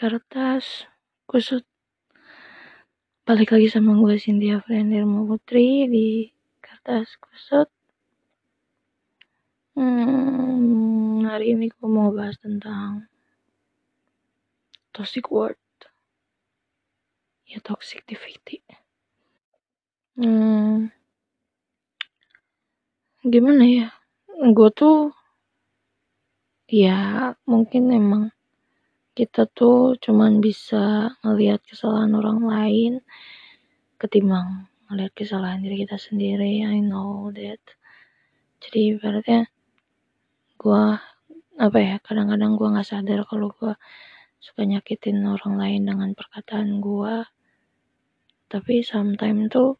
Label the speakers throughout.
Speaker 1: kertas kusut balik lagi sama gue Cynthia Friendirma Putri di kertas kusut hmm, hari ini gue mau bahas tentang toxic word ya toxicity hmm, gimana ya? Gue tuh ya mungkin emang kita tuh cuman bisa ngelihat kesalahan orang lain ketimbang ngelihat kesalahan diri kita sendiri. I know that. Jadi ibaratnya gue apa ya kadang-kadang gue nggak sadar kalau gue suka nyakitin orang lain dengan perkataan gue tapi sometimes tuh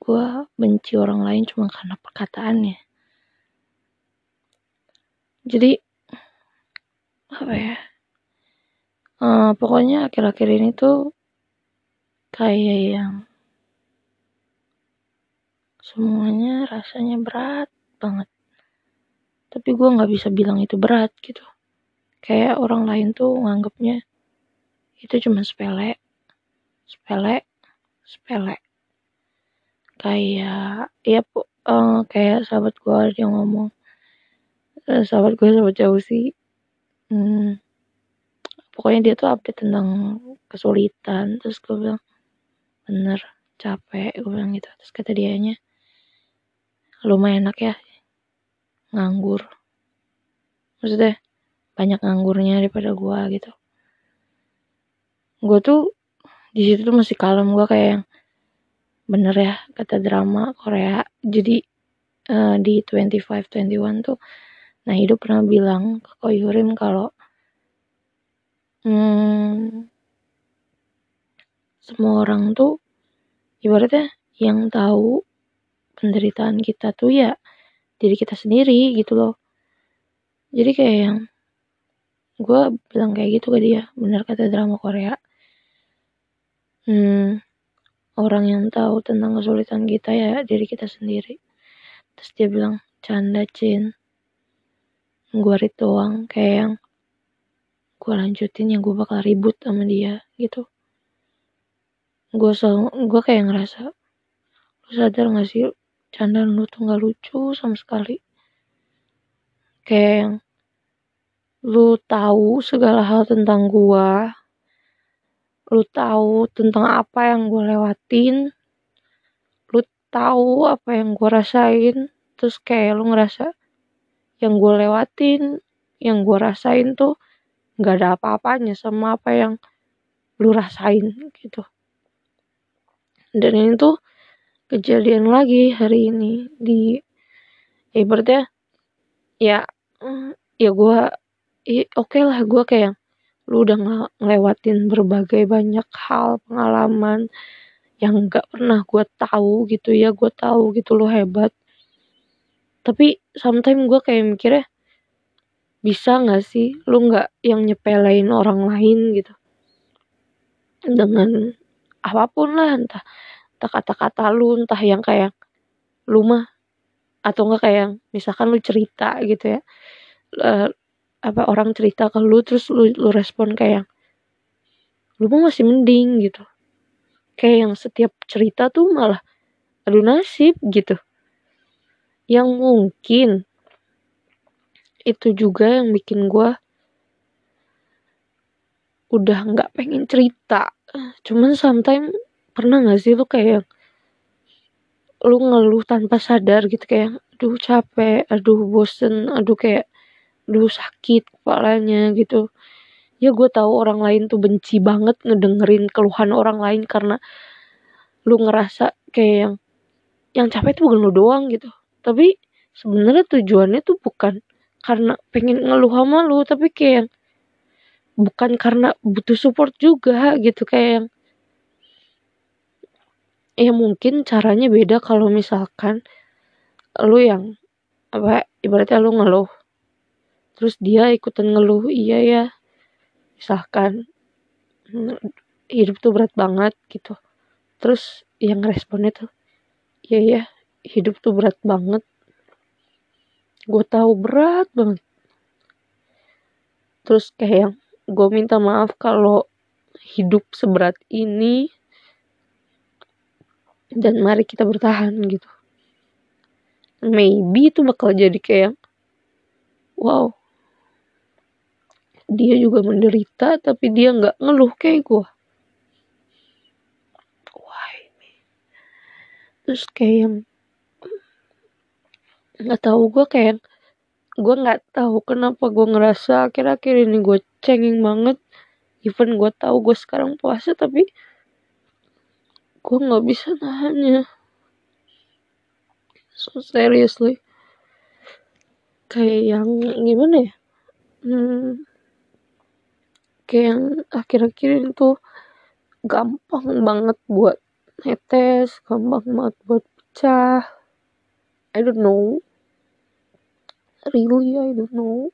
Speaker 1: gue benci orang lain cuma karena perkataannya. Jadi apa ya uh, pokoknya akhir-akhir ini tuh kayak yang semuanya rasanya berat banget. Tapi gue nggak bisa bilang itu berat gitu. Kayak orang lain tuh nganggapnya itu cuma sepele sepele sepele. Kayak ya uh, kayak sahabat gue yang ngomong uh, sahabat gue sahabat jauh sih hmm, pokoknya dia tuh update tentang kesulitan terus gue bilang bener capek gue bilang gitu. Terus kata dianya lumayan enak ya nganggur. Maksudnya banyak nganggurnya daripada gue gitu. Gue tuh di situ tuh masih kalem gue kayak yang bener ya kata drama Korea. Jadi uh, di 25 21 tuh nah hidup pernah bilang ke Koyurim kalau hmm, semua orang tuh ibaratnya yang tahu penderitaan kita tuh ya diri kita sendiri gitu loh. Jadi kayak yang gue bilang kayak gitu ke dia benar kata drama Korea. Hmm, orang yang tahu tentang kesulitan kita ya diri kita sendiri. Terus dia bilang canda cin. Gue rituang kayak yang gue lanjutin yang gue bakal ribut sama dia gitu. Gue selalu gue kayak ngerasa lu sadar gak sih candaan lu tuh gak lucu sama sekali? Kayak yang lu tahu segala hal tentang gue lu tahu tentang apa yang gue lewatin lu tahu apa yang gue rasain. Terus kayak lu ngerasa yang gue lewatin yang gue rasain tuh nggak ada apa-apanya sama apa yang lu rasain gitu. Dan ini tuh kejadian lagi hari ini di ya ibaratnya ya mm, ya gue ya, oke okay lah gue kayak lu udah ngelewatin berbagai banyak hal pengalaman yang gak pernah gue tahu gitu ya gue tahu gitu lo hebat. Tapi sometimes gue kayak mikirnya bisa nggak sih lu nggak yang nyepelein orang lain gitu? Dengan apa pun lah entah entah kata-kata lu entah yang kayak lu mah atau enggak kayak misalkan lu cerita gitu ya. Uh, apa orang cerita ke lu terus lu lu respon kayak lu mah masih mending gitu. Kayak yang setiap cerita tuh malah aduh nasib gitu. Yang mungkin itu juga yang bikin gue udah nggak pengen cerita. Cuman sometimes pernah nggak sih lu kayak lu ngeluh tanpa sadar gitu kayak aduh capek aduh bosen aduh kayak aduh sakit kepalanya gitu. Ya gue tahu orang lain tuh benci banget ngedengerin keluhan orang lain karena lu ngerasa kayak yang yang capek tuh bukan lu doang gitu. Tapi sebenarnya tujuannya tuh bukan karena pengen ngeluh sama lu tapi kayak bukan karena butuh support juga gitu. Kayak yang ya mungkin caranya beda kalau misalkan lu yang apa ibaratnya lu ngeluh terus dia ikutan ngeluh iya ya misalkan hidup tuh berat banget gitu. Terus yang responnya tuh iya ya hidup tuh berat banget gue tahu berat banget. Terus kayak yang gue minta maaf kalau hidup seberat ini dan mari kita bertahan gitu. Maybe itu bakal jadi kayak wow dia juga menderita tapi dia nggak ngeluh kayak gue why terus kayak yang nggak tahu gue kayak gue nggak tahu kenapa gue ngerasa akhir-akhir ini gue cengeng banget. Even gue tahu gue sekarang puasa tapi gue nggak bisa nahannya. So seriously. Kayak yang gimana ya? Hmm, kayak yang akhir-akhir ini tuh gampang banget buat netes gampang banget buat pecah. I don't know really? I don't know.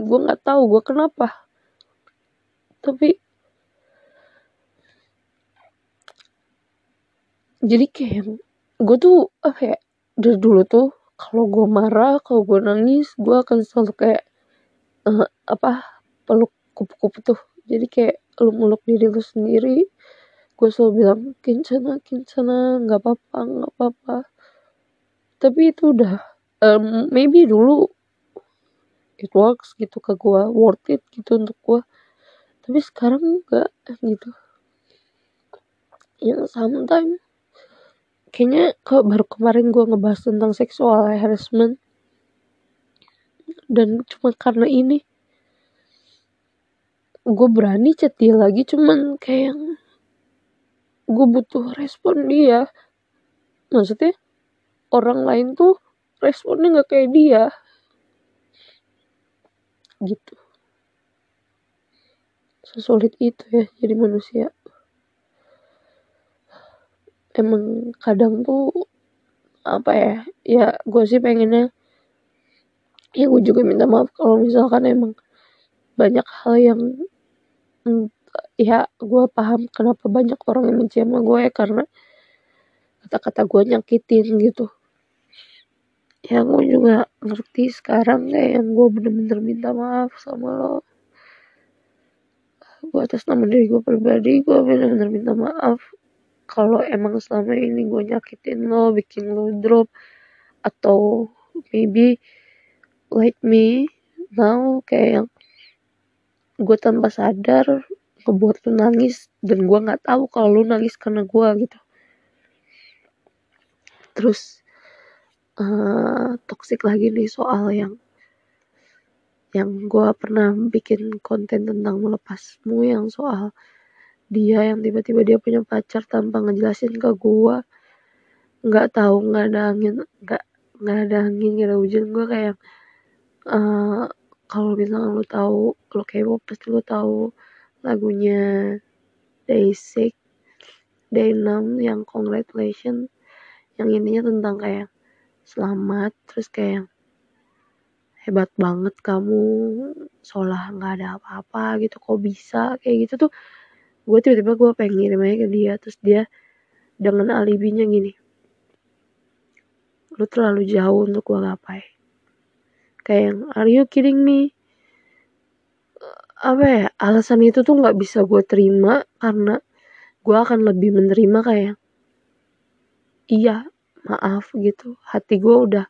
Speaker 1: Gue nggak tahu gue kenapa? Tapi jadi kayak gue tuh apa ya dari dulu tuh kalau gue marah kalau gue nangis gue akan selalu kayak uh, apa peluk kupu-kupu tuh. Jadi kayak lu meluk diri lu sendiri gue selalu bilang kincana kincana nggak apa-apa nggak apa-apa. Tapi itu udah um, maybe dulu it works gitu ke gue worth it gitu untuk gue tapi sekarang enggak gitu. Yang sometimes kayaknya kalau baru kemarin gue ngebahas tentang seksual harassment dan cuma karena ini gue berani chat dia lagi cuman kayak gue butuh respon dia. Maksudnya orang lain tuh responnya nggak kayak dia. Gitu. Sesulit itu ya jadi manusia. Emang kadang tuh apa ya ya gue sih pengennya ya gue juga minta maaf kalau misalkan emang banyak hal yang ya gue paham kenapa banyak orang yang benci sama gue ya karena kata-kata gue nyakitin gitu ya gue juga ngerti sekarang kayak yang gue bener-bener minta maaf sama lo. Gue atas nama diri gue pribadi gue bener-bener minta maaf kalau emang selama ini gue nyakitin lo bikin lo drop atau maybe like me now kayak yang gue tanpa sadar ngebuat lo nangis dan gue nggak tahu kalau lo nangis karena gue gitu. Terus uh, toxic lagi nih soal yang yang gue pernah bikin konten tentang melepasmu yang soal dia yang tiba-tiba dia punya pacar tanpa ngejelasin ke gue nggak tahu nggak ada angin nggak nggak ada angin nggak ada hujan. Gue kayak uh, kalau misalnya lo tahu lo kepo pasti lo tahu lagunya Day Six Day 6 yang Congratulations yang intinya tentang kayak selamat. Terus kayak hebat banget kamu seolah nggak ada apa-apa gitu kok bisa? Kayak gitu tuh gue tiba-tiba gue pengen ngirim aja ke dia. Terus dia dengan alibinya gini lu terlalu jauh untuk gue gapai. Kayak yang are you kidding me? Apa ya alasan itu tuh nggak bisa gue terima karena gue akan lebih menerima kayak iya maaf gitu. Hati gue udah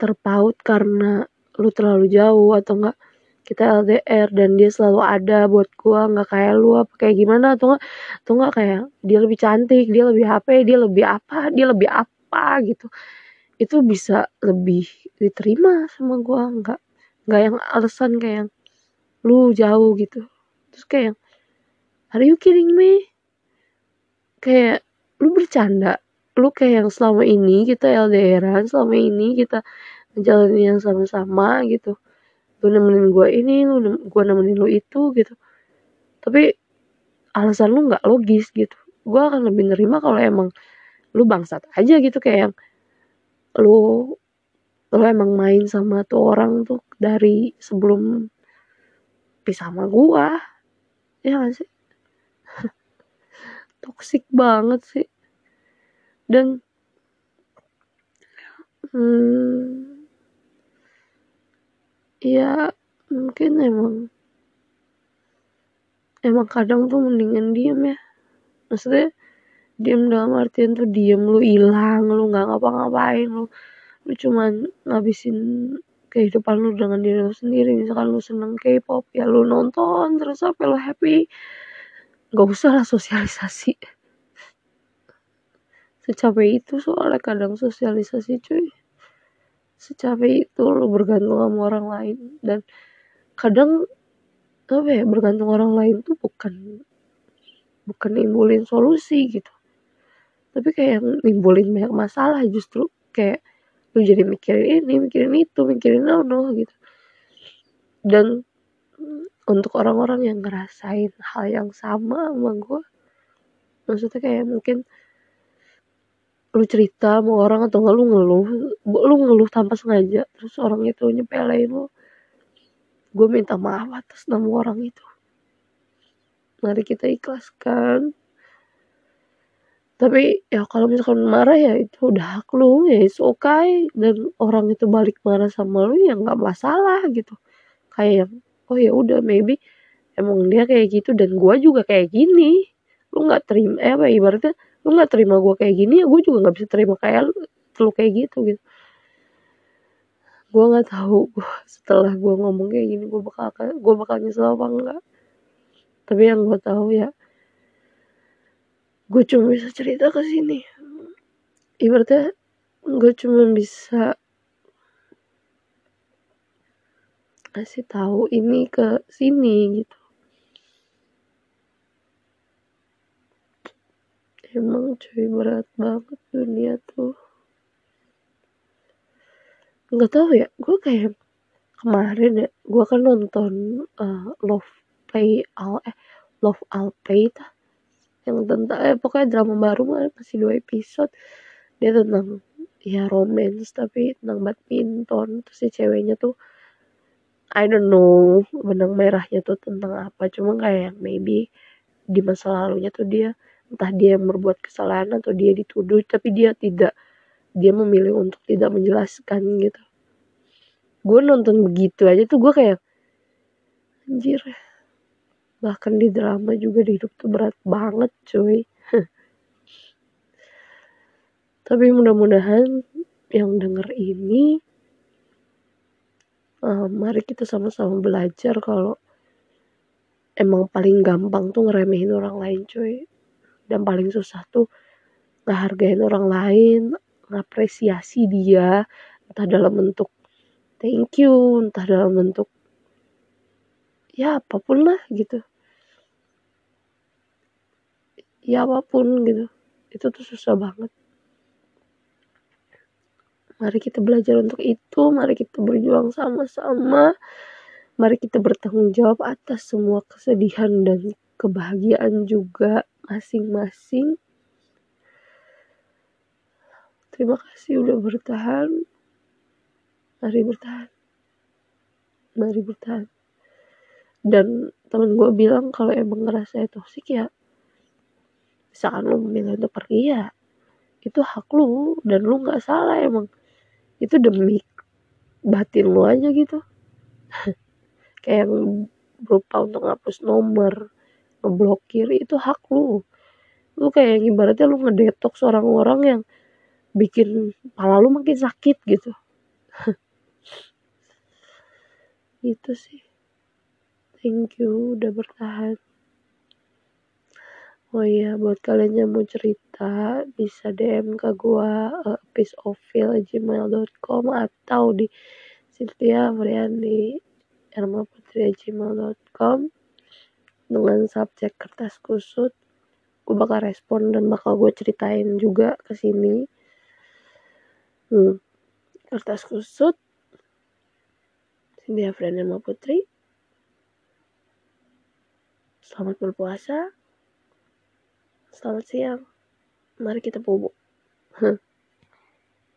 Speaker 1: terpaut karena lu terlalu jauh atau enggak. Kita LDR dan dia selalu ada buat gue nggak kayak lu apa kayak gimana atau enggak atau enggak kayak dia lebih cantik dia lebih HP dia lebih apa dia lebih apa gitu. Itu bisa lebih diterima sama gue nggak nggak yang alasan kayak lu jauh gitu. Terus kayak are you kidding me? Kayak lu bercanda lu kayak yang selama ini kita LDRan selama ini kita ngejalanin yang sama-sama gitu. Lu nemenin gue ini lu gue nemenin lu itu gitu. Tapi alasan lu nggak logis gitu. Gue akan lebih nerima kalau emang lu bangsat aja gitu kayak yang lu lu emang main sama tuh orang tuh dari sebelum pisah sama gue ya gak sih? Toksik banget sih dan hmm, ya mungkin emang emang kadang tuh mendingan diem ya. Maksudnya diem dalam artian tuh diem lu hilang lu nggak ngapa-ngapain lu lu cuman ngabisin kehidupan lu dengan diri lu sendiri. Misalkan lu seneng K-pop ya lu nonton terus sampai lu happy. Nggak usah lah sosialisasi secapek itu soalnya kadang sosialisasi cuy. Secapek itu lu bergantung sama orang lain. Dan kadang apa ya bergantung orang lain tuh bukan bukan nimbulin solusi gitu. Tapi kayak nimbulin banyak masalah justru. Kayak lu jadi mikirin ini mikirin itu mikirin no no gitu. Dan untuk orang-orang yang ngerasain hal yang sama sama gue maksudnya kayak mungkin lu cerita sama orang atau enggak lu ngeluh lu ngeluh tanpa sengaja terus orang itu nyepelein lu. Gue minta maaf atas nama orang itu. Mari kita ikhlaskan. Tapi ya kalau misalkan marah ya itu udah hak lu ya it's okay. Dan orang itu balik marah sama lu ya nggak masalah gitu. Kayak yang oh ya udah maybe emang dia kayak gitu dan gue juga kayak gini. Lu nggak terima eh apa ibaratnya lu nggak terima gue kayak gini ya gue juga nggak bisa terima kayak lu, lu kayak gitu gitu. Gue nggak tahu gue setelah gue ngomong kayak gini gue bakal gue bakal nyesel apa enggak tapi yang gue tahu ya gue cuma bisa cerita ke sini. Ibaratnya gue cuma bisa kasih tahu ini ke sini gitu emang cuy berat banget dunia tuh. Nggak tahu ya gue kayak kemarin ya gue kan nonton uh, Love Play All eh Love All Play ta yang tentang eh pokoknya drama baru masih dua episode. Dia tentang ya romance tapi tentang badminton. Terus si ceweknya tuh I don't know benang merahnya tuh tentang apa. Cuma kayak maybe di masa lalunya tuh dia entah dia yang berbuat kesalahan atau dia dituduh tapi dia tidak dia memilih untuk tidak menjelaskan gitu. Gue nonton begitu aja tuh gue kayak anjir bahkan di drama juga di hidup tuh berat banget cuy. Tapi mudah-mudahan yang denger ini uh, mari kita sama-sama belajar kalau emang paling gampang tuh ngeremehin orang lain cuy dan paling susah tuh ngehargain orang lain ngapresiasi dia entah dalam bentuk thank you entah dalam bentuk ya apa pun lah gitu. Ya apa pun gitu. Itu tuh susah banget. Mari kita belajar untuk itu, mari kita berjuang sama-sama. Mari kita bertanggung jawab atas semua kesedihan dan kebahagiaan juga masing-masing. Terima kasih udah bertahan. Mari bertahan. Mari bertahan. Dan temen gue bilang kalau emang ngerasa toksik ya misalkan lu memilih untuk pergi ya itu hak lu dan lu nggak salah emang itu demi batin lu aja gitu kayak yang berupa untuk ngapus nomor ngeblokir itu hak lu. Lu kayak yang ibaratnya lu ngedetok seorang orang yang bikin pala lu makin sakit gitu. Itu sih. Thank you udah bertahan. Oh iya, buat kalian yang mau cerita bisa DM ke gua uh, peaceofil@gmail.com atau di Cynthia Friandi gmail.com dengan subjek kertas kusut gue bakal respon dan bakal gue ceritain juga ke sini hmm. kertas kusut Cynthia Friandi Putri selamat berpuasa Selamat siang. Mari kita bubuk.